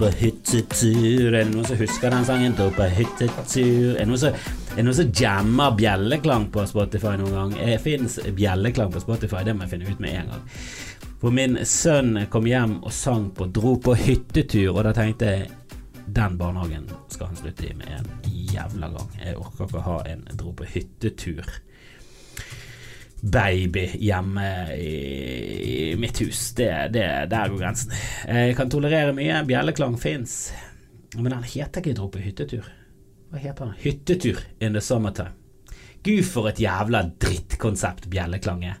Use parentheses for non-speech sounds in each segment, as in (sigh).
på hyttetur. Er det noen som husker den sangen? Dra på hyttetur. Er det noen som, er jammer bjelleklang på Spotify noen gang? Det Fins bjelleklang på Spotify? Det må jeg finne ut med en gang. For min sønn kom hjem og sang på 'Dro på hyttetur', og da tenkte jeg den barnehagen skal han slutte i med en jævla gang. Jeg orker ikke å ha en 'dro på hyttetur' baby hjemme i, i mitt hus. Det, det, der går grensen. Jeg kan tolerere mye. Bjelleklang fins. Men den heter ikke 'Dro på hyttetur'. Hva heter den? 'Hyttetur in the summertime'. Gud, for et jævla drittkonsept bjelleklang er.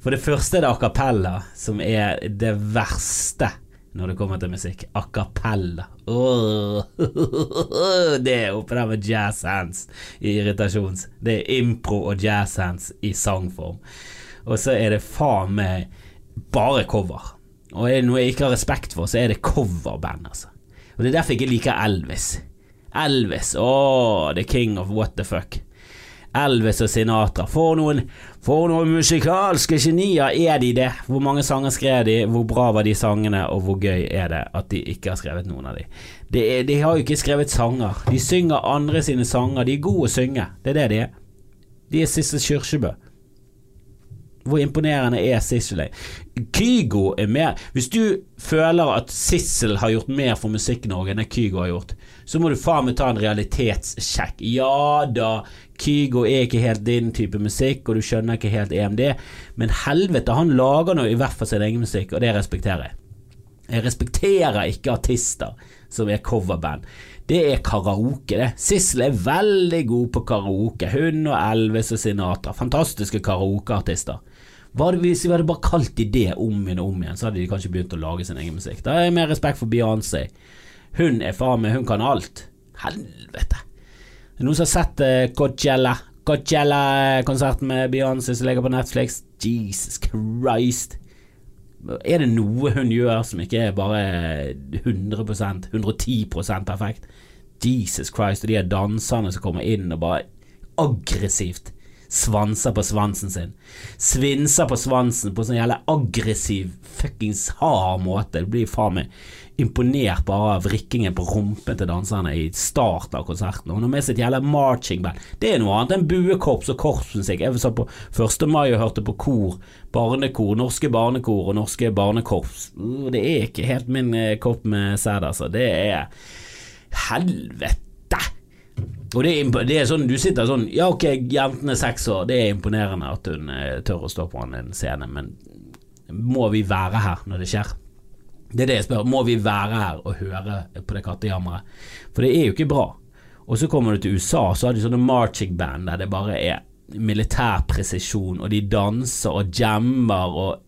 For det første er det a cappella, som er det verste når det kommer til musikk. A cappella. Åh, (laughs) det er oppe der med jazz hands i irritasjons. Det er impro og jazz hands i sangform. Og så er det faen meg bare cover. Og er det noe jeg ikke har respekt for, så er det coverband, altså. Og det er derfor jeg ikke liker Elvis. Elvis, åh, the king of what the fuck. Elvis og Sinatra. For noen, for noen musikalske genier er de det. Hvor mange sanger skrev de, hvor bra var de sangene, og hvor gøy er det at de ikke har skrevet noen av de. De, de har jo ikke skrevet sanger. De synger andre sine sanger. De er gode å synge. Det er det de er. De er Sissel Kyrkjebø. Hvor imponerende er Sissel? Kygo er mer Hvis du føler at Sissel har gjort mer for Musikk-Norge enn Kygo har gjort, så må du faen meg ta en realitetssjekk. Ja da, Kygo er ikke helt din type musikk, og du skjønner ikke helt EMD, men helvete, han lager nå i hvert fall sin egen musikk, og det respekterer jeg. Jeg respekterer ikke artister som er coverband. Det er karaoke, det. Sissel er veldig god på karaoke. Hun og Elvis og Sinatra. Fantastiske karaokeartister. Hvis vi hadde bare kalt de det om igjen og om igjen, så hadde de kanskje begynt å lage sin egen musikk. Da har jeg mer respekt for Beyoncé. Hun er faen meg Hun kan alt. Helvete. Er noen som har sett uh, Coachella? Coachella-konserten med Beyoncé som ligger på Netflix? Jesus Christ. Er det noe hun gjør som ikke er bare 100% 110% perfekt? Jesus Christ, og de danserne som kommer inn og bare aggressivt svanser på svansen sin. Svinser på svansen på sånn jævla aggressiv, fuckings hard måte. Du blir faen meg imponert bare av vrikkingen på rumpen til danserne i starten av konserten. Og har med sitt jævla marching band. Det er noe annet enn buekorps og korpsmusikk. Jeg satt på 1. mai og hørte på kor, barnekor, norske barnekor og norske barnekorps. Det er ikke helt min eh, kopp med sæd, altså. Det er helvete og det er, det er, sånn, du sitter sånn Ja, ok, jenten er seks år, det er imponerende at hun eh, tør å stå på en scene, men må vi være her når det skjer? Det er det jeg spør. Må vi være her og høre på det kattejammeret? For det er jo ikke bra. Og så kommer du til USA, så har de sånne marching band der det bare er militær presisjon, og de danser og jammer og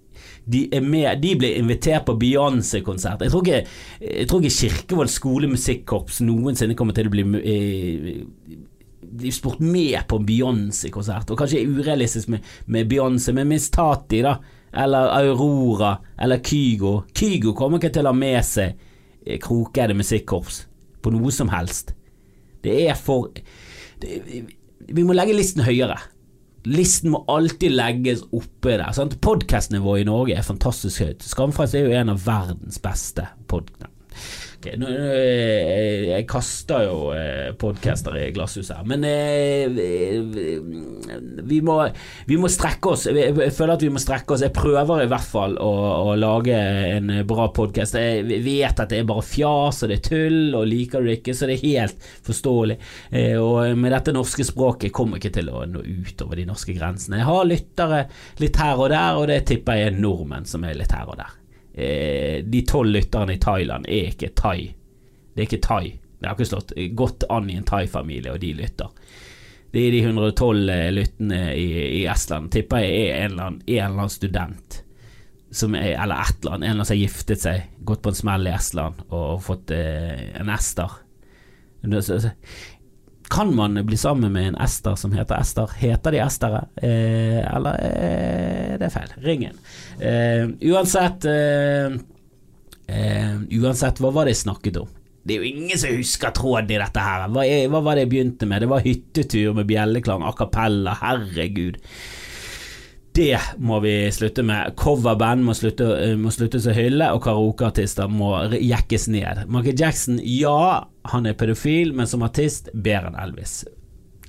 de, med, de ble invitert på Beyoncé-konsert. Jeg tror ikke, jeg tror ikke Kirkevold skolemusikkorps noensinne kommer til å bli eh, spurt med på Beyoncé-konsert, og kanskje urealistisk med, med Beyoncé, men Miss Tati, da, eller Aurora, eller Kygo Kygo kommer ikke til å ha med seg eh, Krokeide musikkorps på noe som helst. Det er for det, Vi må legge listen høyere. Listen må alltid legges oppe der. Sant? Podkastnivået i Norge er fantastisk høyt. Skamfrelst er jo en av verdens beste podkaster. Okay, nå, jeg, jeg kaster jo eh, podcaster i glasshuset her, men eh, vi, må, vi, må, strekke oss. Jeg, føler at vi må strekke oss. Jeg prøver i hvert fall å, å lage en bra podkast. Jeg vet at det er bare fjas og det er tull, og liker du det ikke, så det er helt forståelig. Eh, og med dette norske språket kommer jeg ikke til å nå utover de norske grensene. Jeg har lyttere litt her og der, og det tipper jeg er nordmenn som er litt her og der eh, de tolv lytterne i Thailand er ikke thai. Det er ikke thai. Det har ikke slått godt an i en thai-familie, og de lytter. Det er de 112 eh, lyttene i, i Estland. Tipper jeg er en eller annen, en eller annen student er, eller et eller annet, en eller annen som har giftet seg, gått på en smell i Estland og fått eh, en ester. Kan man bli sammen med en Ester som heter Ester? Heter de Estere? Eh, eller eh, det er feil. Ringen. Eh, uansett eh, eh, Uansett, hva var det jeg snakket om? Det er jo ingen som husker tråden i dette her. Hva, er, hva var det jeg begynte med? Det var hyttetur med bjelleklang, a herregud. Det må vi slutte med. Coverband må slutte, eh, må sluttes å hylle, og karaokeartister må jekkes ned. Michael Jackson, ja, han er pedofil, men som artist bedre enn Elvis.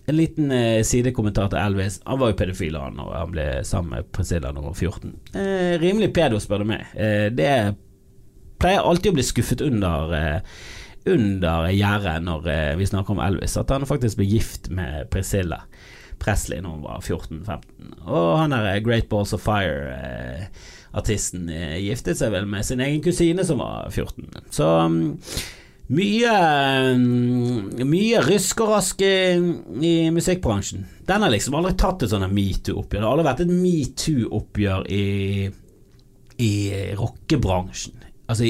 En liten eh, sidekommentar til Elvis. Han var jo pedofil han når han ble sammen med Priscilla da hun var 14. Eh, rimelig pedo, spør du meg. Eh, det pleier alltid å bli skuffet under eh, under gjerdet når eh, vi snakker om Elvis, at han faktisk ble gift med Priscilla. Presley når hun var 14-15. Og han der eh, Great Balls of Fire-artisten eh, giftet seg vel med sin egen kusine som var 14. Så um, mye, mm, mye rysk og rask i, i, musikkbransjen. Den har liksom aldri tatt et sånt metoo-oppgjør. Det har aldri vært et metoo-oppgjør i, i rockebransjen. Altså,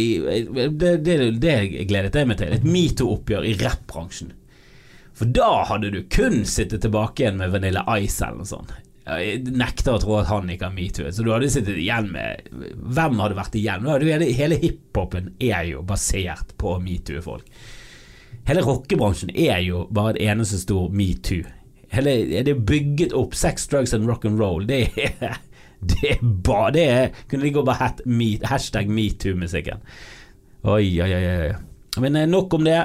det, det, det gledet jeg meg til. Et metoo-oppgjør i rappbransjen. For da hadde du kun sittet tilbake igjen med Vanilla Ice eller noe sånt. Jeg nekter å tro at han ikke har metoo. Så du hadde sittet igjen med Hvem hadde vært igjen? Hele hiphopen er jo basert på metoo-folk. Hele rockebransjen er jo bare et eneste stor metoo. Hele, det er bygget opp sex, drugs and rock and roll. Det er, (laughs) det er bare det er, Kunne like godt bare hett hashtag metoo-musikken. Oi, oi, oi. Men eh, nok om det.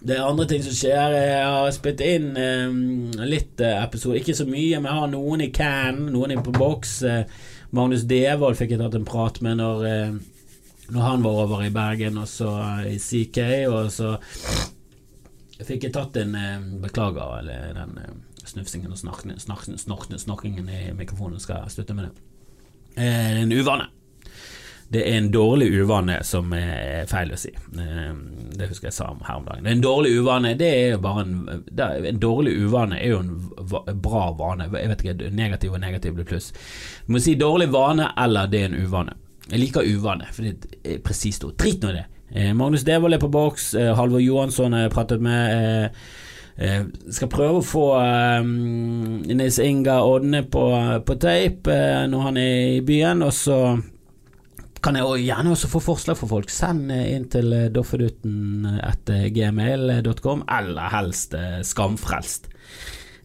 Det er andre ting som skjer. Jeg har spilt inn eh, litt eh, episode, ikke så mye, men jeg har noen i can, noen på boks. Eh, Magnus Devold fikk jeg tatt en prat med når, eh, når han var over i Bergen, og så i CK, og så fikk jeg tatt en eh, Beklager eller den eh, snufsingen og snorkingen i mikrofonen, skal jeg slutte med det. en uvane. Det er en dårlig uvane som er feil å si. Eh, det husker jeg sa her om dagen. En dårlig uvane det er jo bare en, en dårlig uvane er jo en bra vane. Jeg vet ikke, Negativ og negativ blir pluss. Du må si dårlig vane eller det er en uvane. Jeg liker uvane, for det er presist ord. Drit nå i det. Eh, Magnus Devold er på boks. Eh, Halvor Johansson har jeg pratet med. skal prøve å få Nils Inga Odne på, på tape når han er i byen, og så kan jeg gjerne også få forslag for folk. Send inn til doffedutten etter gmail.com, eller helst eh, skamfrelst.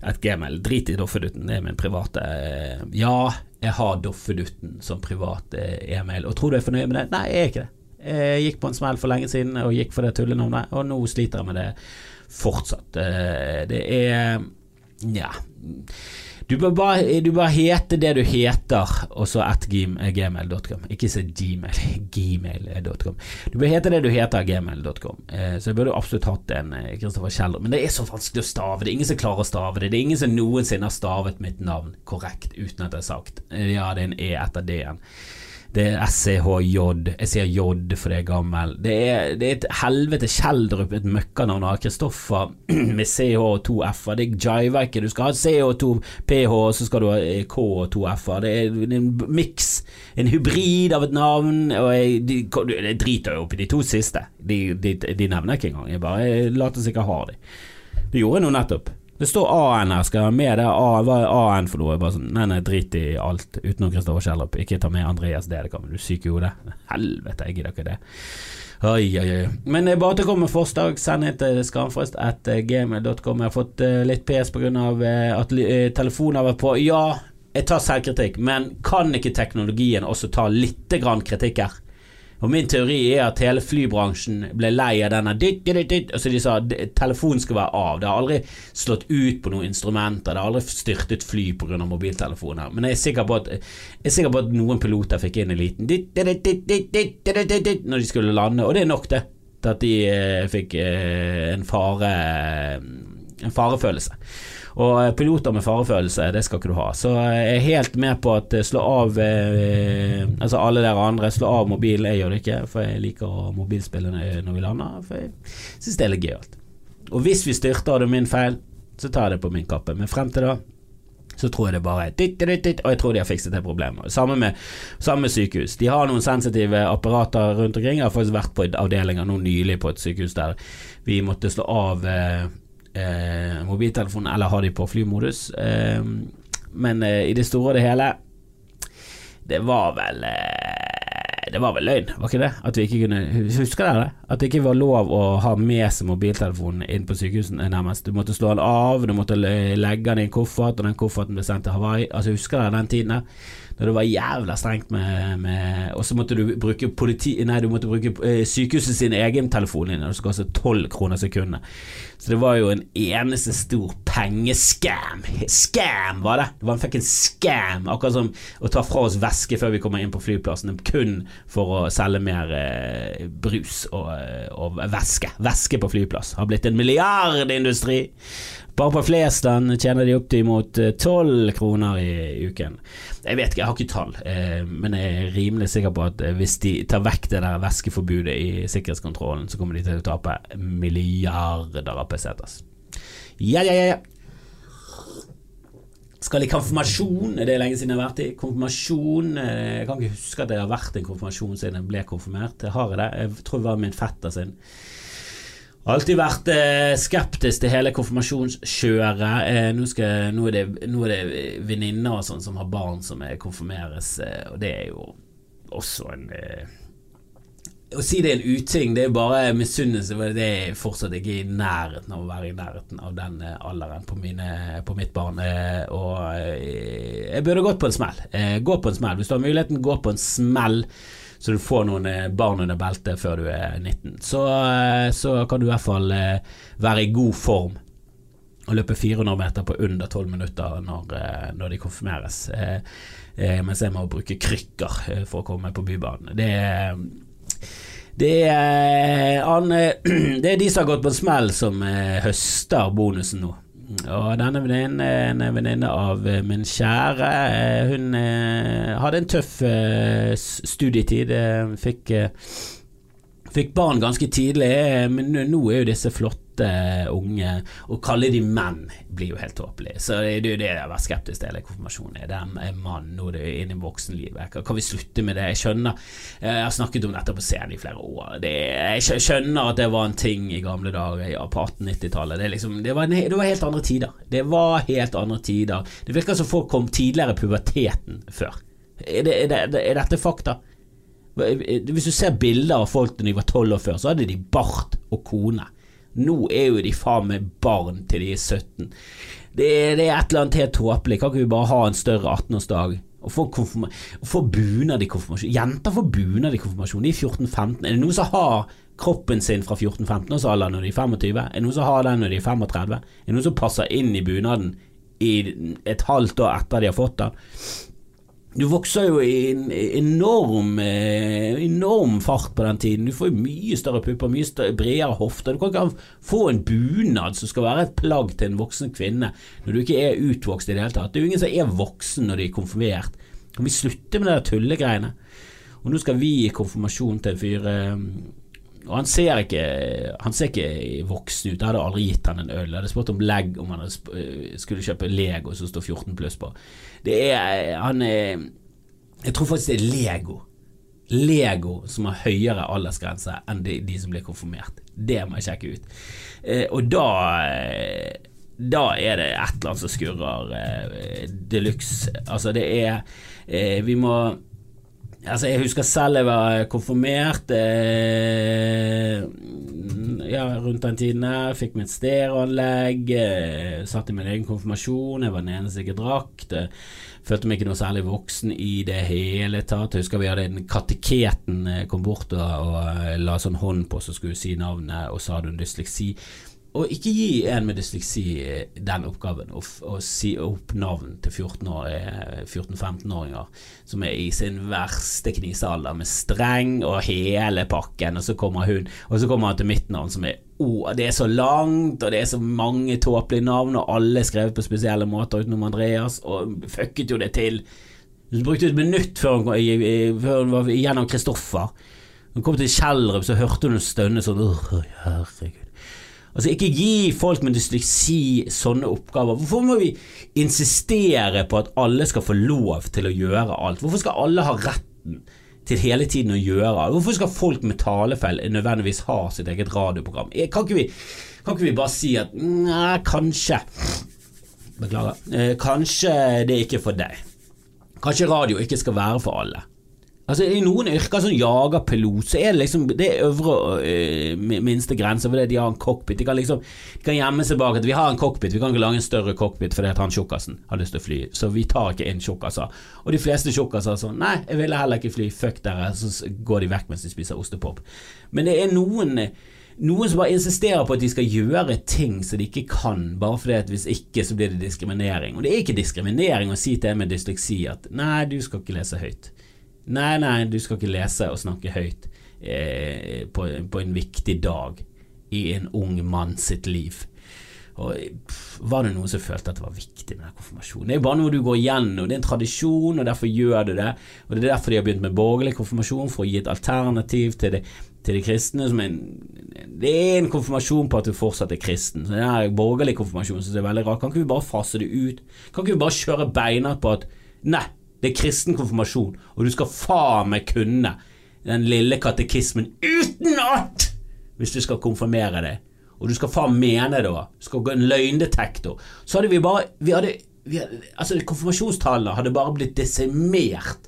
Et gmail. Drit i Doffedutten, det er min private eh, Ja, jeg har Doffedutten som privat e-mail, og tror du jeg er fornøyd med det? Nei, jeg er ikke det. Jeg gikk på en smell for lenge siden og gikk for det tullenavnet, og nå sliter jeg med det fortsatt. Det er Nja du bør, bare, du bør hete det du heter, og så at gmail.com. Ikke se gmail, (laughs) gmail.com. Du bør hete det du heter, gmail.com. Eh, så jeg burde absolutt hatt en Kristoffer eh, Kjeller, men det er så vanskelig å stave. Det er ingen som klarer å stave det. Det er ingen som noensinne har stavet mitt navn korrekt uten at det er sagt. Eh, ja, det er en E etter D-en. Det er SCHJ. Jeg sier J for det er gammel. Det er, det er et helvete Kjeldrup, et møkkanavn av Kristoffer (clears throat) med CH og to F-er. Det jiver ikke. Du skal ha CH og to PH, og så skal du ha eh, K og to F-er. Det er en miks, en hybrid av et navn. Og jeg, de, jeg driter jo opp i de to siste. De, de, de nevner ikke engang. Jeg bare later som jeg ikke har de. Det gjorde jeg nå nettopp. Det står AN her, skal jeg ha med det? A, hva er AN for noe? Bare sånn, nei, nei, drit i alt utenom Kristoffer Kjellup. Ikke ta med Andreas kan du syke i hodet. Helvete, jeg gidder ikke det. Oi, oi, oi. Men bare til å komme med forslag, send inn til skamfrist.gmail.com. Jeg har fått litt PS pga. Eh, at telefonen har vært på. Ja, jeg tar selvkritikk, men kan ikke teknologien også ta litt kritikk her? Og min teori er at hele flybransjen ble lei av denne dit, dit, dit, Altså de sa telefonen skal være av. Det har aldri slått ut på noen instrumenter. Det har aldri styrtet fly pga. mobiltelefoner. Men jeg er sikker på at, jeg er sikker på at noen piloter fikk inn en liten når de skulle lande, og det er nok, det. Til at de eh, fikk eh, en fare En farefølelse. Og eh, piloter med farefølelse, det skal ikke du ha. Så eh, jeg er helt med på at eh, slå av Altså alle dere andre, slå av mobilen. Jeg gjør det ikke, for jeg liker å mobilspille når vi lander. For jeg syns det er litt gøyalt. Og hvis vi styrter, og det er min feil, så tar jeg det på min kappe. Men frem til da så tror jeg det bare er Og jeg tror de har fikset det problemet. Samme med, samme sykehus. De har noen sensitive apparater rundt omkring. Jeg har faktisk vært på avdelinger nå nylig på et sykehus der vi måtte slå av eh, eh, mobiltelefonen, eller har de på flymodus. Eh, men eh, i det store og det hele Det var vel eh, det var vel løgn, var ikke det? At vi ikke kunne Husker dere det? At det ikke var lov å ha med seg mobiltelefonen inn på sykehusene nærmest. Du måtte slå den av, du måtte legge den i en koffert, og den kofferten ble sendt til Hawaii. Altså Husker dere den tiden der? Da det var jævla strengt med, med Og så måtte du bruke politi... Nei, du måtte bruke eh, sykehuset sin egen telefonlinje, det skulle koste tolv kroner sekundet. Så det var jo en eneste stor pengescam. Scam, var det! Det var en fucking scam. Akkurat som å ta fra oss væske før vi kommer inn på flyplassen, kun for å selge mer eh, brus og, eh, og væske. Væske på flyplass. Har blitt en milliardindustri. Bare på Flesland tjener de opp til mot eh, tolv kroner i uken. Jeg vet ikke, jeg har ikke tall, eh, men jeg er rimelig sikker på at eh, hvis de tar vekk det der væskeforbudet i sikkerhetskontrollen, så kommer de til å tape milliarder av pesetas. Ja, ja, ja. Skal i konfirmasjon, det er lenge siden jeg har vært i. Konfirmasjon Jeg kan ikke huske at jeg har vært i en konfirmasjon siden jeg ble konfirmert. Jeg har det. Jeg tror det var min fetter sin. Alltid vært eh, skeptisk til hele konfirmasjonskjøret. Eh, nå, skal, nå, er det, nå det venninner sånn som har barn som konfirmeres, eh, og det er jo også en eh, Å si det er en uting, det er bare misunnelse. Det er fortsatt ikke i nærheten av å være i nærheten av den eh, alderen på, mine, på mitt barn. Eh, og jeg burde gått på en smell. gå på en smell. Hvis du har muligheten, gå på en smell så du får noen eh, barn under beltet før du er 19. Så, eh, så kan du i hvert fall eh, være i god form og løpe 400 meter på under 12 minutter når, når de konfirmeres. Mens jeg må bruke krykker for å komme på Bybanen. Det det er, han, (clears throat) det er de som har gått på en smell som høster bonusen nå. Og denne venninnen en venninne av eh, min kjære. Eh, hun eh, hadde en tøff studietid. Fikk, fikk barn ganske tidlig, men nå er jo disse flotte flotte unge Å kalle de menn blir jo helt tåpelig. Så det er jo det jeg har vært skeptisk til hele konfirmasjonen. Er det en mann nå det er inne i voksenlivet? Kan, vi slutte med det? Jeg skjønner Jeg har snakket om dette på scenen i flere år. Det, jeg skjønner at det var en ting i gamle dager, ja, på 1890-tallet. Det, liksom, det, det, var helt andre tider. Det var helt andre tider. Det virker som folk kom tidligere i puberteten før. Er, det, er, er dette fakta? Hvis du ser bilder av folk da de var tolv år før, så hadde de bart og kone. Nå er jo de faen meg barn til de er 17. Det er, det er et eller annet helt tåpelig. Kan ikke vi bare ha en større 18-årsdag? Og få, få bunad i konfirmasjon. Jenter får bunad i konfirmasjon. De er 14-15. Er det noen som har kroppen sin fra 14-15-årsalderen når de er 25? Er det noen som har den når de er 35? Er det noen som passer inn i bunaden i et halvt år etter de har fått den? Du vokser jo i en enorm, eh, enorm fart på den tiden. Du får jo mye større pupper, mye større, bredere hofter. Du kan ikke få en bunad som skal være et plagg til en voksen kvinne når du ikke er utvokst i det hele tatt. Det er jo ingen som er voksen når de er konfirmert. Kan vi slutte med de tullegreiene? Og nå skal vi i konfirmasjon til en fyr eh, og han ser ikke Han ser ikke voksen ut. Jeg hadde aldri gitt han en øl. Jeg hadde spurt om legg om han eh, skulle kjøpe Lego som står 14 pluss på. Det er Han er Jeg tror faktisk det er Lego. Lego som har høyere aldersgrense enn de, de som blir konfirmert. Det må jeg sjekke ut. Eh, og da eh, da er det et eller annet som skurrer eh, de luxe. Altså, det er eh, Vi må Altså, jeg husker selv jeg var konfirmert eh, ja, rundt den tiden her. Fikk mitt stereoanlegg. Eh, satt i min egen konfirmasjon. Jeg var den eneste som ikke drakk. Eh, følte meg ikke noe særlig voksen i det hele tatt. Jeg husker vi hadde en kateketen eh, kom bort og, og eh, la sånn hånd på så skulle si navnet, og sa hadde hun dysleksi og ikke gi en med dysleksi den oppgaven å, si opp navn til 14-15-åringer eh, som er i sin verste knisealder, med streng og hele pakken, og så kommer hun, og så kommer han til mitt navn, som er oh, det er så langt, og det er så mange tåpelige navn, og alle er skrevet på spesielle måter utenom Andreas, og fucket jo det til. Hun brukte et minutt før hun, før hun var gjennom Kristoffer. Hun kom til Kjellrup, så hørte hun stønne sånn Herregud. Altså Ikke gi folk med dysleksi sånne oppgaver. Hvorfor må vi insistere på at alle skal få lov til å gjøre alt? Hvorfor skal alle ha retten til hele tiden å gjøre alt? Hvorfor skal folk med talefeil nødvendigvis ha sitt eget radioprogram? Eh, kan ikke vi, kan ikke vi bare si at nei, kanskje Beklager. Eh, kanskje det er ikke for deg. Kanskje radio ikke skal være for alle. Altså I noen yrker som jager pilot, så er det liksom Det er øvre øh, minste grense fordi de har en cockpit. De kan liksom De kan gjemme seg bak at vi har en cockpit, vi kan ikke lage en større cockpit fordi at han tjukkasen har lyst til å fly, så vi tar ikke inn tjukkaser. Og de fleste tjukkaser er sånn Nei, jeg ville heller ikke fly, fuck dere, så går de vekk mens de spiser ostepop. Men det er noen noen som bare insisterer på at de skal gjøre ting som de ikke kan, bare fordi at hvis ikke så blir det diskriminering. Og det er ikke diskriminering å si til en med dysleksi at nei, du skal ikke lese høyt. Nei, nei, du skal ikke lese og snakke høyt eh, på, på, en viktig dag i en ung mann sitt liv. Og pff, Var det noen som følte at det var viktig med konfirmasjonen? Det er jo bare noe du går igjennom, det er en tradisjon, og derfor gjør du det. Og Det er derfor de har begynt med borgerlig konfirmasjon, for å gi et alternativ til det, til de kristne. En, det er en konfirmasjon på at du fortsatt er kristen. Så det er borgerlig konfirmasjon synes jeg er veldig rart. Kan ikke vi bare fase det ut? Kan ikke vi bare kjøre beina på at nei, det er kristen konfirmasjon, og du skal faen meg kunne den lille katekismen utenat hvis du skal konfirmere deg. Og du skal faen mene det òg. Du skal gå en løgndetektor. Så hadde vi bare vi hadde, vi hadde, Altså Konfirmasjonstallene hadde bare blitt desimert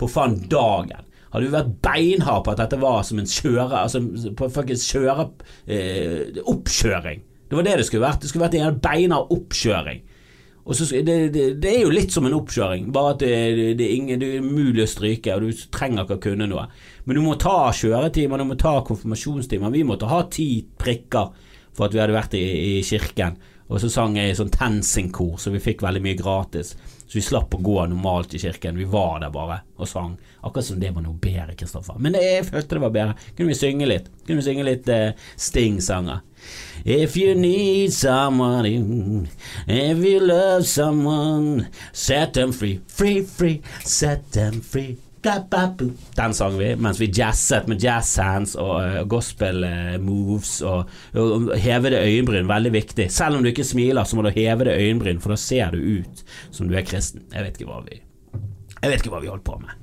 på faen dagen. Hadde vi vært beinharde på at dette var som en kjøre Altså på faktisk kjøre eh, Oppkjøring. Det var det det skulle vært. Det skulle vært en beinhard oppkjøring. Så, det, det, det, er jo litt som en oppkjøring, bare at det, det, er, ingen, det er umulig å stryke, og du trenger ikke å kunne noe. Men du må ta kjøretimer, du må ta konfirmasjonstimer. Vi måtte ha ti prikker for at vi hadde vært i, i kirken. Og så sang jeg i sånn TenSing-kor, så vi fikk veldig mye gratis. Så vi slapp å gå normalt i kirken. Vi var der bare og sang. Akkurat som det var noe bedre, Kristoffer. Men jeg følte det var bedre. Kunne vi synge litt? Kunne vi synge litt eh, Sting-sanger? If you need someone, if you love someone, set them free, free, free, set them free. Den sang vi mens vi jazzet med jazzhands og uh, gospel uh, moves og, og hevede øyenbryn. Veldig viktig. Selv om du ikke smiler, så må du heve det øyenbryn, for da ser du ut som du er kristen. Jeg vet ikke hva vi Jeg vet ikke hva vi holdt på med.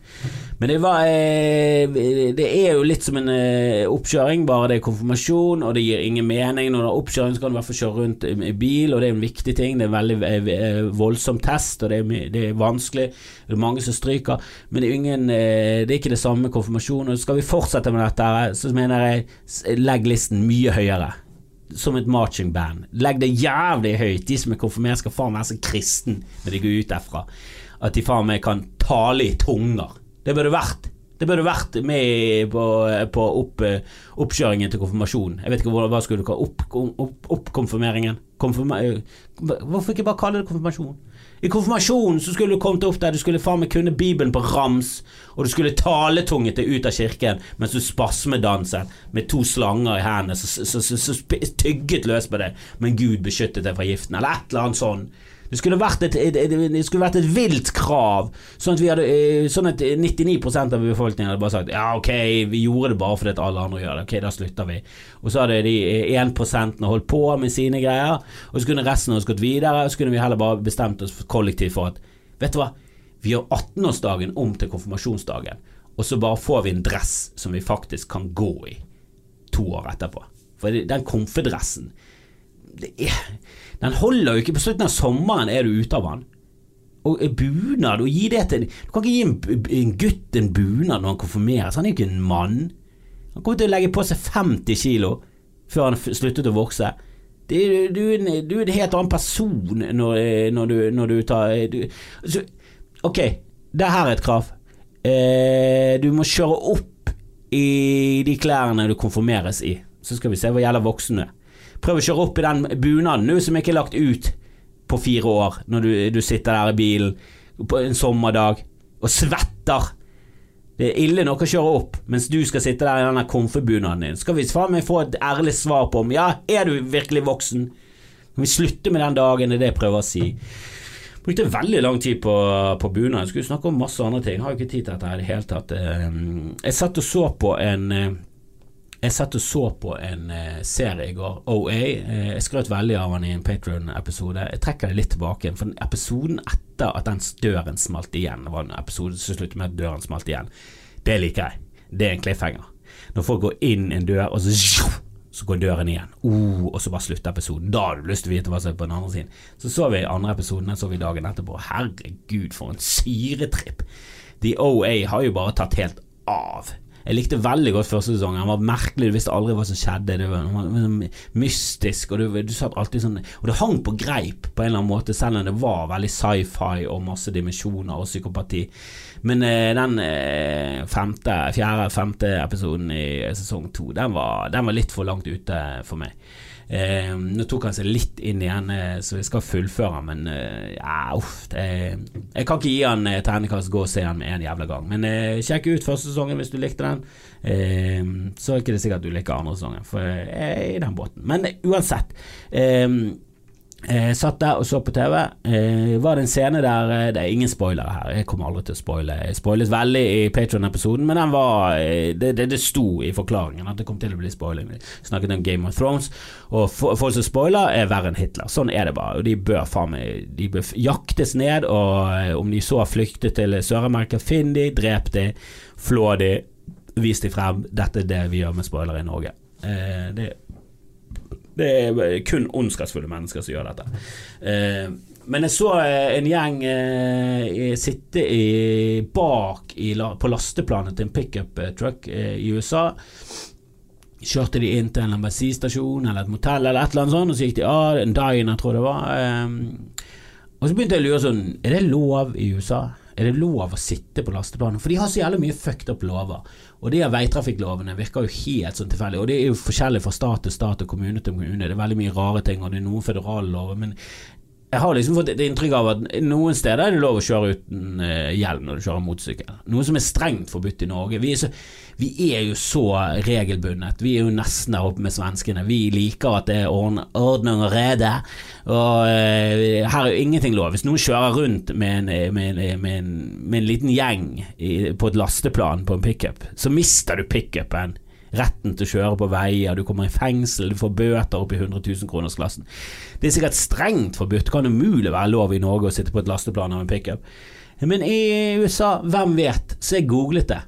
Men det var eh, Det er jo litt som en eh, oppkjøring, bare det er konfirmasjon, og det gir ingen mening. Når det er oppkjøring, så kan du i hvert fall kjøre rundt i bil, og det er en viktig ting. Det er en veldig eh, voldsom test, og det er, det er vanskelig. Det er mange som stryker, men det er, ingen, det er ikke det samme med konfirmasjon. Og skal vi fortsette med dette, så mener jeg legg listen mye høyere som et marching band. Legg det jævlig høyt. De som er konfirmert, skal faen være så kristen når de går ut derfra. At de faen meg kan i tunger. Det burde vært det burde vært med på, på opp, oppkjøringen til konfirmasjonen. Jeg vet ikke hva, skulle du kalle opp, opp, oppkonfirmeringen? Konfirma, hvorfor ikke bare kalle det konfirmasjon? I konfirmasjonen så skulle du kommet opp der du skulle faen meg kunne Bibelen på rams, og du skulle taletunget deg ut av kirken mens du spasmedanset med to slanger i hendene som tygget løs på deg, men Gud beskyttet deg fra giften, eller et eller annet sånn. Det skulle vært et, et, skulle vært et vilt krav, sånn at, hadde, eh, sånn at 99% av befolkningen hadde bare sagt ja, ok, vi gjorde det bare fordi alle andre gjør det, ok, da slutter vi. Og så hadde de 1% holdt på med sine greier, og så kunne resten av oss gått videre, og så kunne vi heller bare bestemt oss kollektivt for at vet du hva, vi gjør 18-årsdagen om til konfirmasjonsdagen, og så bare får vi en dress som vi faktisk kan gå i to år etterpå. For den konfedressen det er den holder jo ikke. På slutten av sommeren er du ute av den. Og bunad, og gi det til Du kan ikke gi en, en gutt en bunad når han konfirmeres. Han er jo ikke en mann. Han kommer til å legge på seg 50 kilo før han sluttet å vokse. Du, du, du, er en helt annen person når, når, du, når du, tar du, så, Ok, det her er et krav. Eh, du må kjøre opp i de klærne du konfirmeres i. Så skal vi se hva gjelder voksne. Prøv å kjøre opp i den bunaden nå som ikke er lagt ut på fire år, når du, du sitter der i bilen på en sommerdag og svetter. Det er ille nok å kjøre opp mens du skal sitte der i denne komfebunaden din. Skal vi faen meg få et ærlig svar på om ja, er du virkelig voksen? Kan vi slutte med den dagen, det er det jeg prøver å si. Brukte veldig lang tid på, på bunad. Skulle snakke om masse andre ting. Har jo ikke tid til dette i det hele tatt. Eh, jeg satt og så på en eh, jeg satt og så på en uh, serie i går, OA. Eh, jeg skrøt veldig av han i en Patron-episode. Jeg trekker det litt tilbake, for episoden etter at den døren smalt igjen, det var en episode som sluttet med at døren smalt igjen, det liker jeg. Det er en cliffhanger. Når folk går inn en dør, og så, så går døren igjen, uh, og så bare slutter episoden. Da har du lyst til å vite hva som er på den andre siden. Så så vi andre episoden, den så vi dagen etterpå. Herregud, for en syretripp. The OA har jo bare tatt helt av. Jeg likte veldig godt første sesong. Han var merkelig, du visste aldri hva som skjedde. Det var, sånn mystisk, og du, du satt alltid sånn Og det hang på greip på en eller annen måte, selv om det var veldig sci-fi og masse dimensjoner og psykopati. Men eh, den eh, femte, fjerde, femte episoden i sesong to, den var, den var litt for langt ute for meg. Eh, nå tok han seg litt inn igjen, eh, så jeg skal fullføre, men eh, ja, uff Jeg kan ikke gi han eh, terningkast, gå og se han med en jævla gang. Men eh, sjekk ut første sesongen hvis du likte den. Eh, så er det ikke sikkert du liker andre sesongen, for jeg er i den båten. Men uansett. Eh, Eh, satt der og så på TV. Eh, var det en scene der eh, Det er ingen spoilere her, jeg kommer aldri til å spoile. Jeg spoilet veldig i Patron-episoden, men den var eh, det, det, det, sto i forklaringen at det kom til å bli spoiling. Vi snakket om Game of Thrones, og folk som spoiler, er verre enn Hitler. Sånn er det bare. Og de bør faen meg De bør jaktes ned, og eh, om de så flykter til Sør-Amerika, finn de, drep de, flå de, vis de frem. Dette er det vi gjør med spoilere i Norge. Eh, det det er kun ondskapsfulle mennesker som gjør dette. Eh, men jeg så eh, en gjeng eh, sitte i, bak i, på lasteplanet til en pickup truck eh, i USA. Kjørte de inn til en bensinstasjon eller et motell eller et eller annet sånt, og så gikk de av, en diner tror jeg det var. Og så begynte jeg å lure sånn Er det lov i USA? Er det lov å sitte på lasteplanet? For de har så jævlig mye fucked up lover. Og de av veitrafikklovene virker jo helt sånn tilfeldig. Og det er jo forskjellig fra stat til stat og kommune til kommune. Det er veldig mye rare ting, og det er noen føderale lover. Men jeg har liksom fått et inntrykk av at noen steder er det lov å kjøre uten uh, hjelm når du kjører motorsykkel. Noe som er strengt forbudt i Norge. Vi er, så, vi er, jo så regelbundet. Vi er jo nesten der oppe med svenskene. Vi liker at det er ordning og rede. Og uh, her er jo ingenting lov. Hvis noen kjører rundt med en, med en, med en, med en liten gjeng i, på et lasteplan på en pickup, så mister du pickupen retten til å kjøre på veier, du kommer i fengsel, du får bøter opp i 100 000-kronersklassen. Det er sikkert strengt forbudt, kan umulig være lov i Norge å sitte på et lasteplan av en pickup. Men i USA, hvem vet? Så jeg googlet det.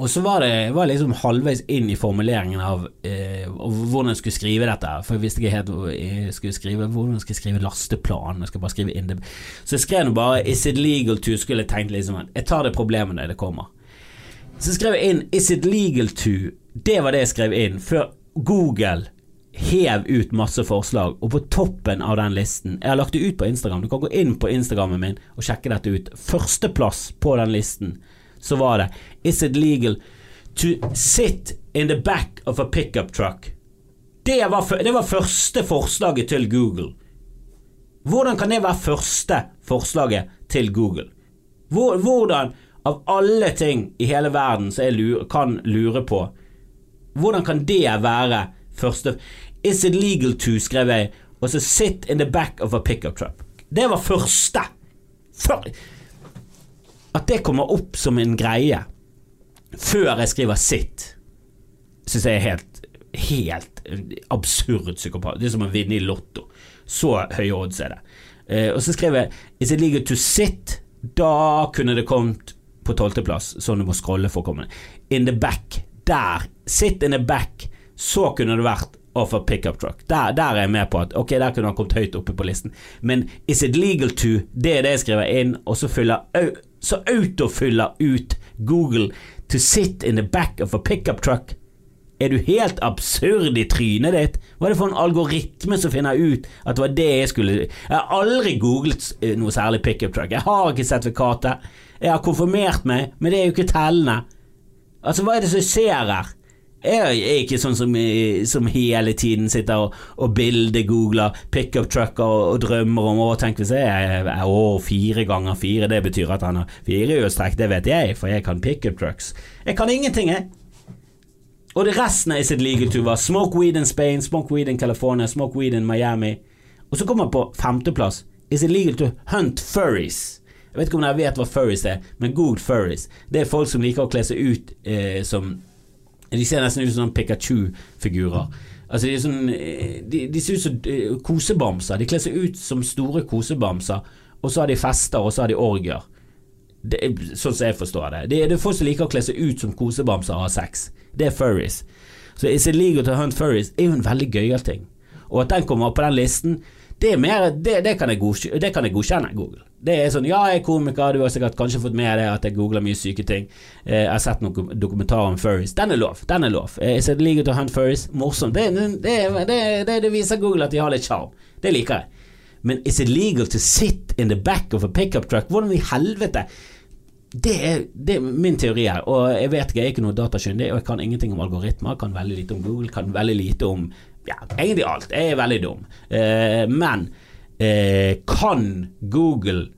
Og så var det var liksom halvveis inn i formuleringen av eh, hvordan jeg skulle skrive dette. For jeg visste ikke helt hvor jeg skulle skrive hvordan jeg skulle skrive lasteplan. Jeg skal bare skrive inn det. Så jeg skrev nå bare 'Is it legal to?' skulle jeg tenkt liksom Jeg tar det problemet når det kommer. Så skrev jeg inn 'Is it legal to?' Det var det jeg skrev inn før Google hev ut masse forslag, og på toppen av den listen Jeg har lagt det ut på Instagram. Du kan gå inn på Instagrammen min og sjekke dette ut. Førsteplass på den listen så var det 'Is it legal to sit in the back of a pickup truck?' Det var, det var første forslaget til Google. Hvordan kan det være første forslaget til Google? Hvordan av alle ting i hele verden som jeg lurer, kan lure på, hvordan kan det være første Is it legal to, skrev jeg, og så sit in the back of a pickup truck. Det var første. Før, at det kommer opp som en greie før jeg skriver sit, syns jeg er helt, helt absurd psykopat. Det er som å vinne i Lotto. Så høye odds er det. Eh, og så skrev jeg Is it legal to sit? Da kunne det kommet på tolvteplass, sånn du må scrolle for å komme In the back. Der. Sit in the back. Så kunne det vært a pickup truck. Der, der, er jeg med på at ok, der kunne han kommet høyt oppe på listen. Men is it legal to? Det er det jeg skriver inn, og så fyller Så autofyller ut Google to sit in the back of a pickup truck. Er du helt absurd i trynet ditt? Hva er det for en algoritme som finner ut at det var det jeg skulle Jeg har aldri googlet eh, noe særlig pickup truck. Jeg har ikke sertifikatet. Jeg har konfirmert meg, men det er jo ikke tellende. Altså, hva er det som ser her? Jeg er ikke sånn som, som hele tiden sitter og, og bildegoogler pickup trucker og, og, drømmer om å tenke hvis jeg er å, fire ganger fire, det betyr at han har fire firehjulstrekk, det vet jeg, for jeg kan pickup trucks. Jeg kan ingenting, jeg. Og det resten av sitt ligatur var smoke weed in Spain, smoke weed in California, smoke weed in Miami. Og så kommer han på femteplass. Is it legal to hunt furries? Jeg vet ikke om dere vet hva furries er, men google furries. Det er folk som liker å kle seg ut eh, som De ser nesten ut som Pikachu-figurer. Altså de, sånn, eh, de, de, ser ut som eh, kosebamser. De kler seg ut som store kosebamser, og så har de fester, og så har de orgier. Det, sånn som jeg forstår det. det. Det er folk som liker å kle seg ut som kosebamser og ha sex. Det er furries. Så Is it legal to hunt furries er jo en veldig gøyal ting. Og at den kommer opp på den listen, Det, er mer, det, det, kan det, kan jeg godkjenne, Google. Det er sånn, Ja, jeg er komiker, du har sikkert kanskje fått med deg at jeg googler mye syke ting. Eh, jeg har sett noen dokumentarer om furries. Den er lov. den er lov eh, Jeg ser liker å hunt furries. Morsomt. Det, viser Google at de har litt sjarm. Det liker jeg. Men is it legal to sit in the back of a pickup truck? Hvordan i helvete? Det er, det er, min teori her, og jeg vet ikke, jeg er ikke noe datakyndig, og jeg kan ingenting om algoritmer, kan veldig lite om Google, kan veldig lite om ja, egentlig alt. Jeg er veldig dum. Eh, men eh, kan Google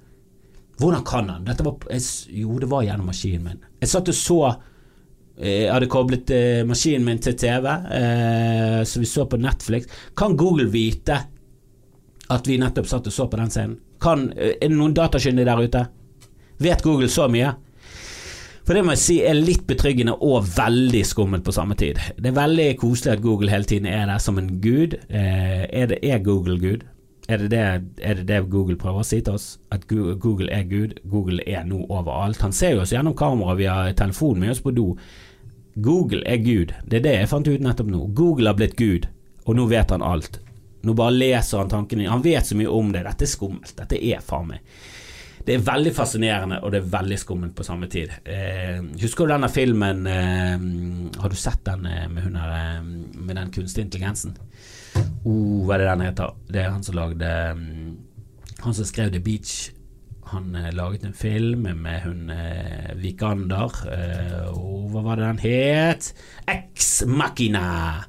Hvordan kan han? Dette var, jeg, jo, det var gjennom maskinen min. Jeg satt og så eh, jeg hadde koblet eh, maskinen min til TV, eh, så vi så på Netflix. Kan Google vite at vi nettopp satt og så på den scenen? Kan, er det noen datakyndige der ute? Vet Google så mye? For det må jeg si er litt betryggende og veldig skummelt på samme tid. Det er veldig koselig at Google hele tiden er der som en gud. Eh, er, det, er Google Gud? Er det det, er det det, Google prøver å si til oss? At Google er Gud? Google er nå overalt. Han ser jo oss gjennom kamera via telefonen med oss på do. Google er Gud. Det er det jeg fant ut nettopp nå. Google har blitt Gud, og nå vet han alt. Nå bare leser han tankene Han vet så mye om det. Dette er skummelt. Dette er faen meg det er veldig fascinerende, og det er veldig skummelt på samme tid. Eh, husker du denne filmen eh, Har du sett den eh, med, hun her, eh, med den kunstige intelligensen? Oh, hva er det den heter? Det er han som lagde mm, Han som skrev The Beach. Han eh, laget en film med hun eh, Vikander. oh, hva var det den het? Ex Machina!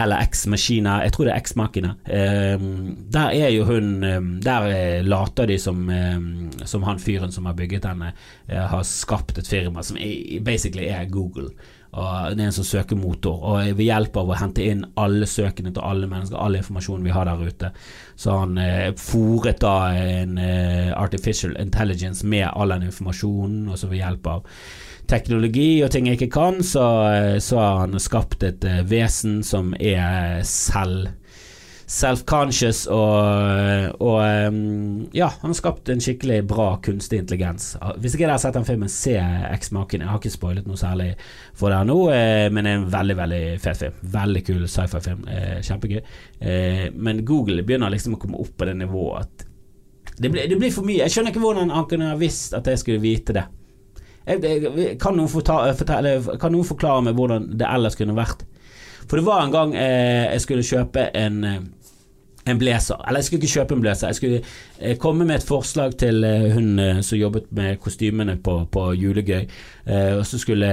eller Ex Machina. jeg tror det er Ex Machina. Um, der er jo hun um, Der uh, later de som, um, som han fyren som har bygget denne, uh, har skapt et firma som basically er Google. Og Det er en sånn søkemotor, og ved hjelp av å hente inn alle søkene til alle mennesker, all informasjonen vi har der ute, så har han eh, fòret da en artificial intelligence med all den informasjonen, og så ved hjelp av teknologi og ting jeg ikke kan, så, så har han skapt et eh, vesen som er selv self-conscious og, og um, Ja, han har skapt en skikkelig bra kunstig intelligens. Hvis ikke dere har sett den filmen, se X-Maken. Jeg har ikke spoilet noe særlig for dere nå, eh, men det er en veldig veldig fet film. Veldig kul sci-fi-film. Eh, kjempegøy. Eh, men Google begynner liksom å komme opp på det nivået at det blir, det blir for mye. Jeg skjønner ikke hvordan han kunne ha visst at jeg skulle vite det. Kan noen, fortale, kan noen, forklare meg hvordan det ellers kunne vært? For det var en gang jeg skulle kjøpe en, en blazer. Eller jeg skulle ikke kjøpe en blazer. Jeg skulle eh, komme med et forslag til eh, hun eh, som jobbet med kostymene på, på Julegøy. Og så skulle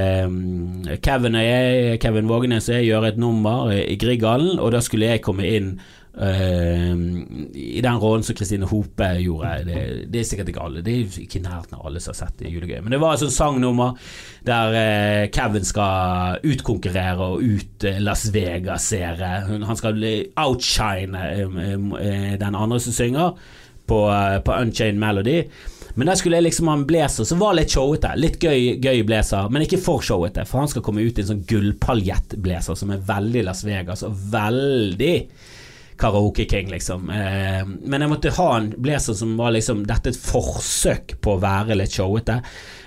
Kevin og jeg, Kevin Vågenes og jeg gjøre et nummer i Grieghallen, og da skulle jeg komme inn I den rollen som Kristine Hope gjorde. Det, det, er sikkert ikke alle, det er ikke nærheten av alle som har sett julegøy. Men det var et sånt sangnummer der uh, Kevin skal utkonkurrere og ut uh, Las Vegas-seere. Han skal outshine den andre som synger, på, på Unchained Melody. Men der skulle jeg liksom ha en blazer som var litt showete. Litt gøy, gøy blazer, men ikke for showete. For han skal komme ut i en sånn gullpaljettblazer som er veldig Las Vegas og veldig Karaoke King, liksom. Eh, men jeg måtte ha en blazer som var liksom Dette et forsøk på å være litt showete.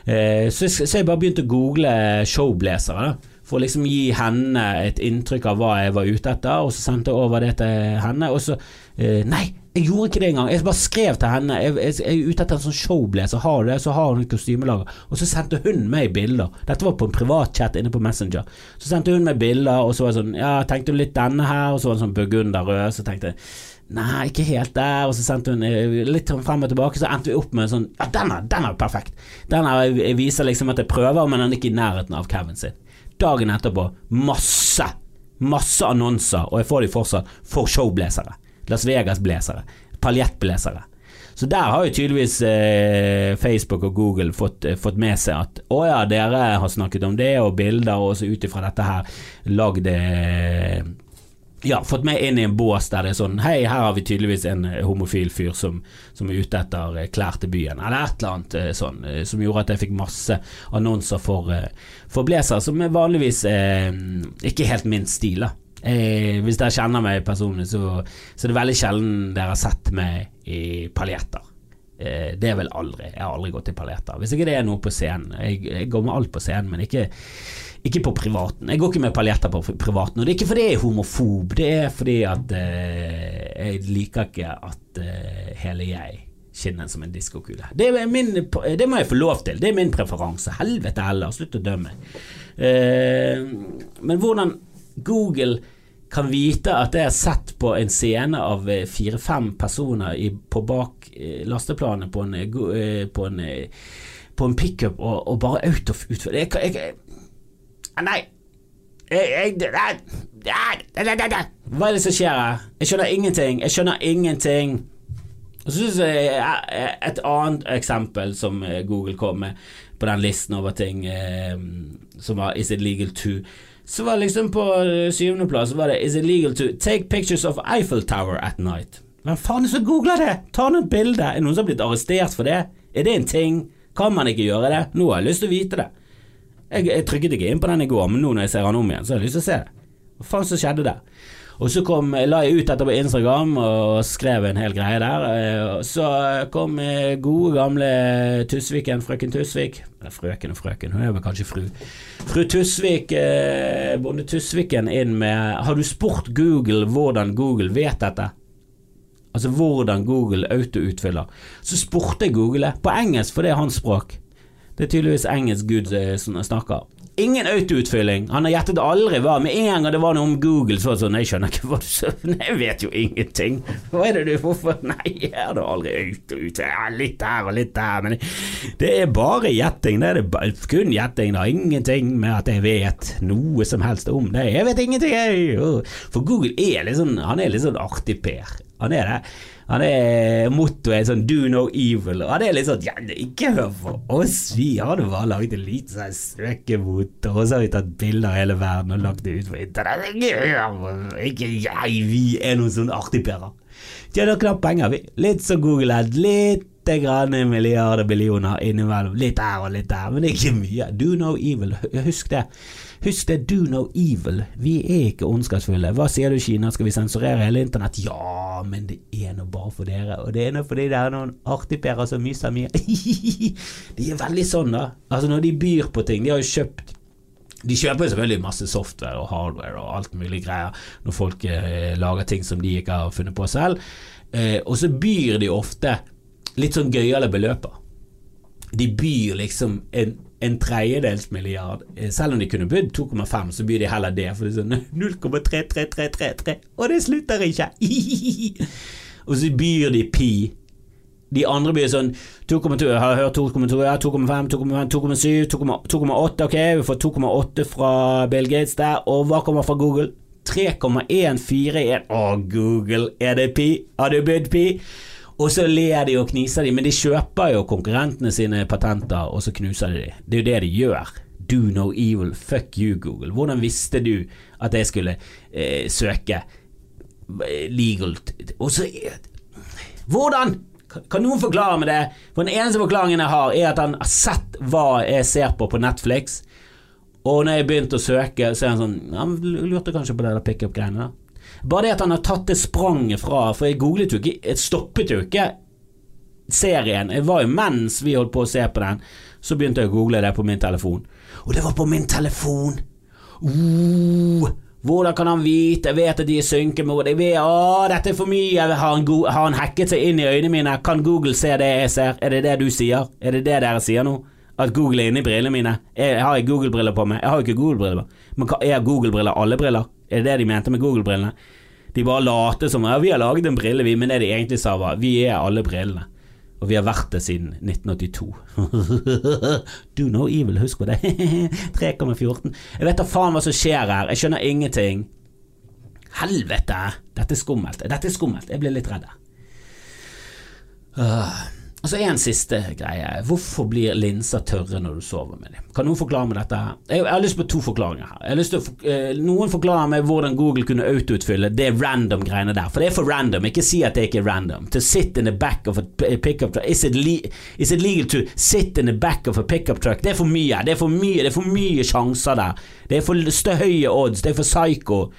Eh, så, så, jeg bare begynte å google showblazere, for å liksom gi henne et inntrykk av hva jeg var ute etter, og så sendte jeg over det til henne, og så eh, Nei! Jeg gjorde ikke det engang. Jeg bare skrev til henne Jeg, jeg, jeg er ute etter en sånn showblazer. Har det, så har hun kostymelager. Og så sendte hun meg bilder. Dette var på en privatchat inne på Messenger. Så sendte hun meg bilder, og så var jeg sånn Ja, tenkte du litt denne her? Og så var det sånn burgunderrød. Så tenkte jeg Nei, ikke helt der. Og så sendte hun eh, litt frem og tilbake, så endte vi opp med en sånn Ja, den er, den er perfekt. Den er, jeg viser liksom at jeg prøver, men den er ikke i nærheten av Kevin sin. Dagen etterpå, masse, masse annonser, og jeg får de fortsatt, for showblazere. Las Vegas-blazere. Paljettblazere. Så der har jo tydeligvis eh, Facebook og Google fått, eh, fått, med seg at å ja, dere har snakket om det, og bilder, og så ut ifra dette her lagd eh, ja, fått meg inn i en bås der det er sånn Hei, her har vi tydeligvis en eh, homofil fyr som, som er ute etter eh, klær til byen, eller et eller annet sånn, som gjorde at jeg fikk masse annonser for, for blazer, som vanligvis eh, ikke helt min stil. da Eh, hvis dere kjenner meg personlig, så, så er det veldig sjelden dere har sett meg i paljetter. Eh, det er vel aldri. Jeg har aldri gått i paljetter. Hvis ikke det er noe på scenen. Jeg, jeg går med alt på scenen, men ikke, ikke, på privaten. Jeg går ikke med paljetter på privaten. Og det er ikke fordi jeg er homofob, det er fordi at eh, jeg liker ikke at eh, hele jeg skinner som en diskokule. Det, min, det må jeg få lov til. Det er min preferanse. Helvete heller, slutt å dømme. Eh, men hvordan Google kan vite at jeg har sett på en scene av eh, fire-fem personer i, på bak eh, lasteplanet på en, eh, på en, på en pickup og, og bare autoutføre jeg, jeg, jeg, Nei. Jeg, Hva er det som skjer her? Jeg skjønner ingenting. Jeg skjønner ingenting. Jeg Et annet eksempel som Google kom med på den listen over ting eh, som var Is it legal to så var liksom på eh, syvendeplass var det Is it legal to take pictures of Eiffel Tower at night? Hvem faen er det som googler det? Ta nå et bilde. Er det noen som har blitt arrestert for det? Er det en ting? Kan man ikke gjøre det? Nå har jeg lyst til å vite det. Jeg, jeg trykket ikke inn på den i går, men nå når jeg ser den om igjen, så har jeg lyst til å se det. Hva faen som skjedde der? Og så kom, la jeg ut dette på Instagram og skrev en hel greie der. Eh, så kom eh, gode, gamle Tusviken, frøken Tusvik frøken og frøken, hun er vel kanskje fru. Fru Tusvik, eh, bonde Tusviken, inn med Har du spurt Google hvordan Google vet dette? Altså hvordan Google autoutfyller. Så spurte jeg Google på engelsk, for det er hans språk. Det er tydeligvis engelsk Gud snakker. Ingen autoutfylling. Han har gjettet aldri hva. Med en gang det var noe om Google, så var det sånn Jeg skjønner ikke hva du sa. (laughs) Jeg vet jo ingenting. Hva er det du Hvorfor (laughs) Nei, jeg har da aldri autoutfylling. Ja, litt her og litt der, men det er bare gjetting. Det er det, kun gjetting. Det har ingenting med at jeg vet noe som helst om det. Jeg vet ingenting, jeg. For Google er litt sånn Han er litt sånn artig Per. Han er det. Han er Mottoet er sånn 'do no evil'. Og han er litt sånn ja, Ikke hør på oss, vi hadde bare laget en liten sånn søkemotor, og så har vi tatt bilder av hele verden og lagt det ut på internett. Ikke jeg, vi er noen sånne artigperer. Tjener knapt penger, vi. Litt som Google Ad. Litt grann milliarder, billioner innimellom. Litt her og litt der, men ikke mye. Do no evil. Husk det. Husk det, do no evil. Vi er ikke ondskapsfulle. Hva sier du, Kina, skal vi sensurere hele internett? Ja, men det er nå bare for dere, og det er nå fordi det er noen artigperer som myser mye. (laughs) de er veldig sånn, da. Altså, når de byr på ting, de har jo kjøpt de kjøper selvfølgelig masse software og hardware og alt mulig greier når folk eh, lager ting som de ikke har funnet på selv, eh, og så byr de ofte litt sånn gøyale beløper. De byr liksom en en tredjedels milliard. Eh, selv om de kunne bydd 2,5, så byr de heller det. For det er sånn (laughs) 0,33333, og det slutter ikke! (laughs) og så byr de pi. De andre blir sånn 2,2, jeg har hørt 2,2, ja, 2,5, 2,5, 2,7, 2,8, ok, vi får 2,8 fra Bill Gates der, og hva kommer fra Google? 3,141, å Google, er det pi? Har du bydd pi? Og så ler de og kniser de, men de kjøper jo konkurrentene sine patenter, og så knuser de de. Det er jo det de gjør. Do no evil, fuck you, Google. Hvordan visste du at jeg skulle eh, søke eh, legalt Og så Hvordan? Kan noen forklare meg det? For Den eneste forklaringen jeg har, er at han har sett hva jeg ser på på Netflix. Og når jeg begynte å søke, så er han sånn Han lurte kanskje på det der pickup-greiene. Bare det at han har tatt det spranget fra For jeg googlet jo ikke Jeg stoppet jo ikke serien. Det var jo mens vi holdt på å se på den, så begynte jeg å google det på min telefon. Og det var på min telefon! Uh, hvordan kan han vite? Jeg vet at de er synkemord. Jeg vet, å, dette er for mye. Har han, har han, hacket seg inn i øynene mine? Kan Google se det jeg ser? Er det det du sier? Er det det dere sier nå? At Google er inni brillene mine? Jeg, har jeg Google-briller på meg? Jeg har jo ikke Google-briller. Men er Google-briller alle briller? Er det det de mente med Google-brillene? De bare later som ja, vi har laget en brille, vi, men det de egentlig sa var vi er alle brillene. Og vi har vært det siden 1982. (laughs) Do no evil, husk på det. (laughs) 3,14. Jeg vet da faen hva som skjer her, jeg skjønner ingenting. Helvete! Dette er skummelt. Dette er skummelt. Jeg blir litt redd. Uh. Så en siste greie. Hvorfor blir linser tørre når du sover med dem? Kan noen forklare meg dette? Jeg har lyst på to forklaringer her. Å, eh, noen forklarer meg hvordan Google kunne autoutfylle det random-greiene der. For det er for random. Ikke si at det ikke er random. To sit in the back of a pickup truck is it, is it legal to sit in the back of a pickup truck? Det er for mye. Det er for mye, det er for mye sjanser der. Det er for høye odds. Det er for psycho.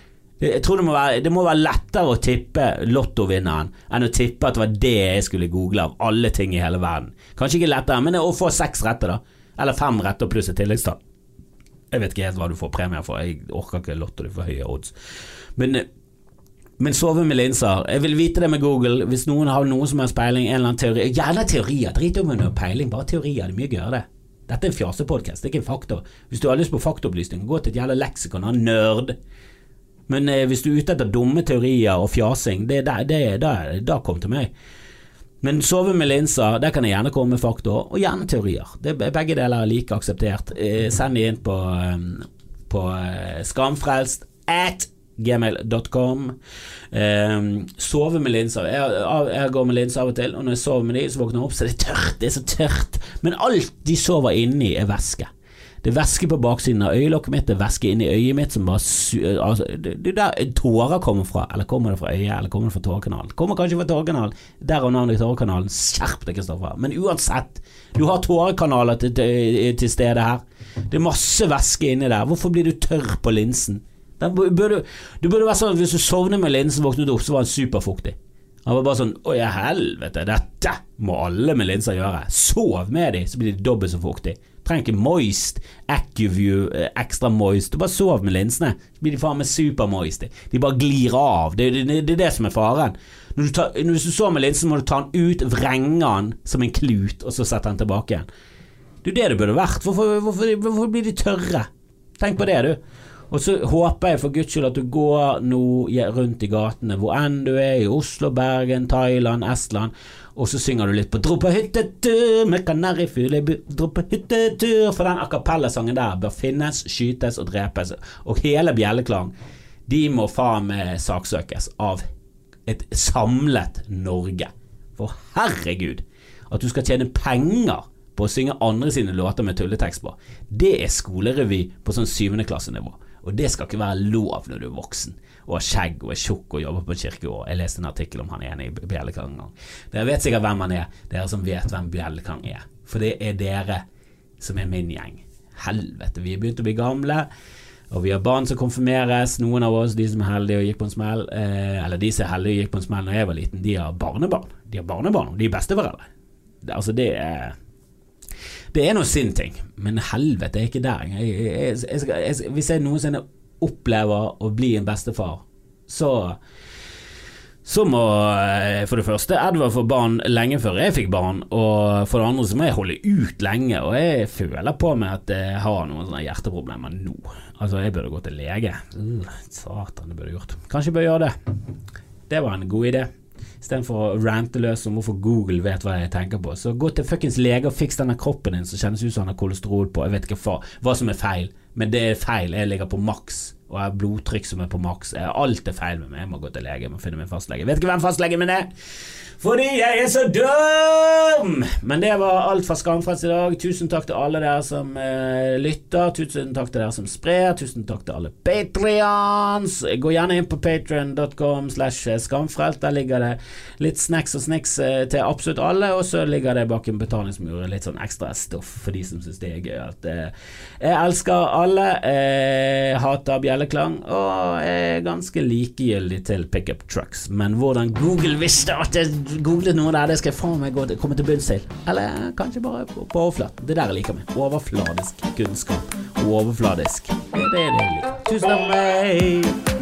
Jeg tror det må, være, det må være lettere å tippe lottovinneren enn å tippe at det var det jeg skulle google av alle ting i hele verden. Kanskje ikke lettere, men å få seks rette, da. Eller fem rette pluss et tilleggstall. Jeg vet ikke helt hva du får premier for, jeg orker ikke lotto, du får høye odds. Men, Men sove med linser. Jeg vil vite det med Google. Hvis noen har noe som har peiling, en eller annen teori Gjerne teorier. Drit om hun har peiling, bare teorier. Det er mye gøyere, det. Dette er en fjasepodkast, det er ikke en fakta. Hvis du har lyst på faktaopplysning, gå til et jævla leksikon av nerd. Men eh, hvis du er ute etter dumme teorier og fjasing, det, det, det, det, det kom til meg. Men sove med linser, der kan jeg gjerne komme med fakta, og gjerne teorier. Det, begge deler er like akseptert. Eh, send de inn på, eh, på eh, skamfrelst at gmail.com. Eh, sove med linser. Jeg, jeg, går med linser av og til, og når jeg sover med de, så våkner jeg opp, så det er tørt. Det er så tørt. Men alt de sover inni, er væske. Det er væske på baksiden av øyelokket mitt, det er væske inni øyet mitt som bare altså, Det er der tårer kommer fra. Eller kommer det fra øyet, eller kommer det fra tårekanalen? Kommer kanskje fra tårekanalen. Derav navnet tårekanalen. Skjerp deg, Kristoffer. Men uansett, du har tårekanaler til, til, til stede her. Det er masse væske inni der. Hvorfor blir du tørr på linsen? Burde, du burde være sånn at hvis du sovner med linsen, våknet opp, så var den superfuktig. Han var bare sånn Å ja, helvete, dette må alle med linser gjøre. Sov med de, så blir de dobbelt så fuktig. Trenger ikke moist, Accuview, eh, ekstra moist. Du bare sov med linsene, så blir de faen meg supermoist. De bare glir av. Det, det, det, det er det som er faren. Når du tar, hvis du sover med linsen, må du ta den ut, vrenge den som en klut, og så sette den tilbake igjen. Det er det det burde vært. Hvorfor, hvorfor, hvorfor blir de tørre? Tenk på det, du. Og så håper jeg for guds skyld at du går nå rundt i gatene, hvor enn du er, i Oslo, Bergen, Thailand, Estland, og så synger du litt på 'Dro på hyttetur med kanarifugl', dro på hyttetur For den a cappella-sangen der bør finnes, skytes og drepes, og hele Bjelleklang, de må faen meg saksøkes av et samlet Norge. For herregud, at du skal tjene penger på å synge andre sine låter med tulletekst på, det er skolerevy på sånn syvendeklassenivå. Og det skal ikke være lov når du er voksen og har skjegg og er tjukk og jobber på kirkegård. Jeg leste en artikkel om han ene i Bjellekang. Dere vet sikkert hvem han er, dere som vet hvem Bjellekang er. For det er dere som er min gjeng. Helvete, vi er begynt å bli gamle. Og vi har barn som konfirmeres. Noen av oss, de som er heldige og gikk på en smell, eh, eller de som er heldige og gikk på en smell når jeg var liten, de har barnebarn. De har barnebarn, og de er besteforeldre. Altså, det er det er nå sin ting, men helvete, jeg er ikke der engang. Hvis jeg noensinne opplever å bli en bestefar, så så må eh, for det første Edvard få barn lenge før jeg fikk barn, og for det andre så må jeg holde ut lenge, og jeg føler på meg at jeg har noen sånne hjerteproblemer nå. Altså, jeg burde gå til lege. Uh, satan, det burde jeg gjort. Kanskje jeg bør gjøre det. Det var en god idé. Istedenfor å rante løs om hvorfor Google vet hva jeg tenker på. Så gå til fuckings lege og fiks denne kroppen din som kjennes ut som han har kolesterol på. Jeg vet ikke hva, hva som er feil, men det er feil. Jeg ligger på maks og jeg har blodtrykk som er på maks. Alt er feil med meg. Jeg må gå til lege. Jeg må finne min fastlege. vet ikke hvem fastlegen min er! Fordi jeg er så dum! Men det var alt fra Skamfrelst i dag. Tusen takk til alle dere som eh, lytter. Tusen takk til dere som sprer. Tusen takk til alle patrions. Gå gjerne inn på patrion.com slash skamfrelst. Der ligger det litt snacks og snicks eh, til absolutt alle. Og så ligger det bak en betalingsmur litt sånn ekstra stoff for de som syns det er gøy. At, eh, jeg elsker alle. Eh, hater bjelleklang, og er ganske likegyldig til pickup trucks. Men hvordan Google visste at jeg googlet noe der, det skal jeg faen meg komme til bunns til. Eller kanskje bare på, på. Det der jeg liker meg. Overfladisk kunnskap. Overfladisk. Det er det jeg liker. Tusen takk for meg.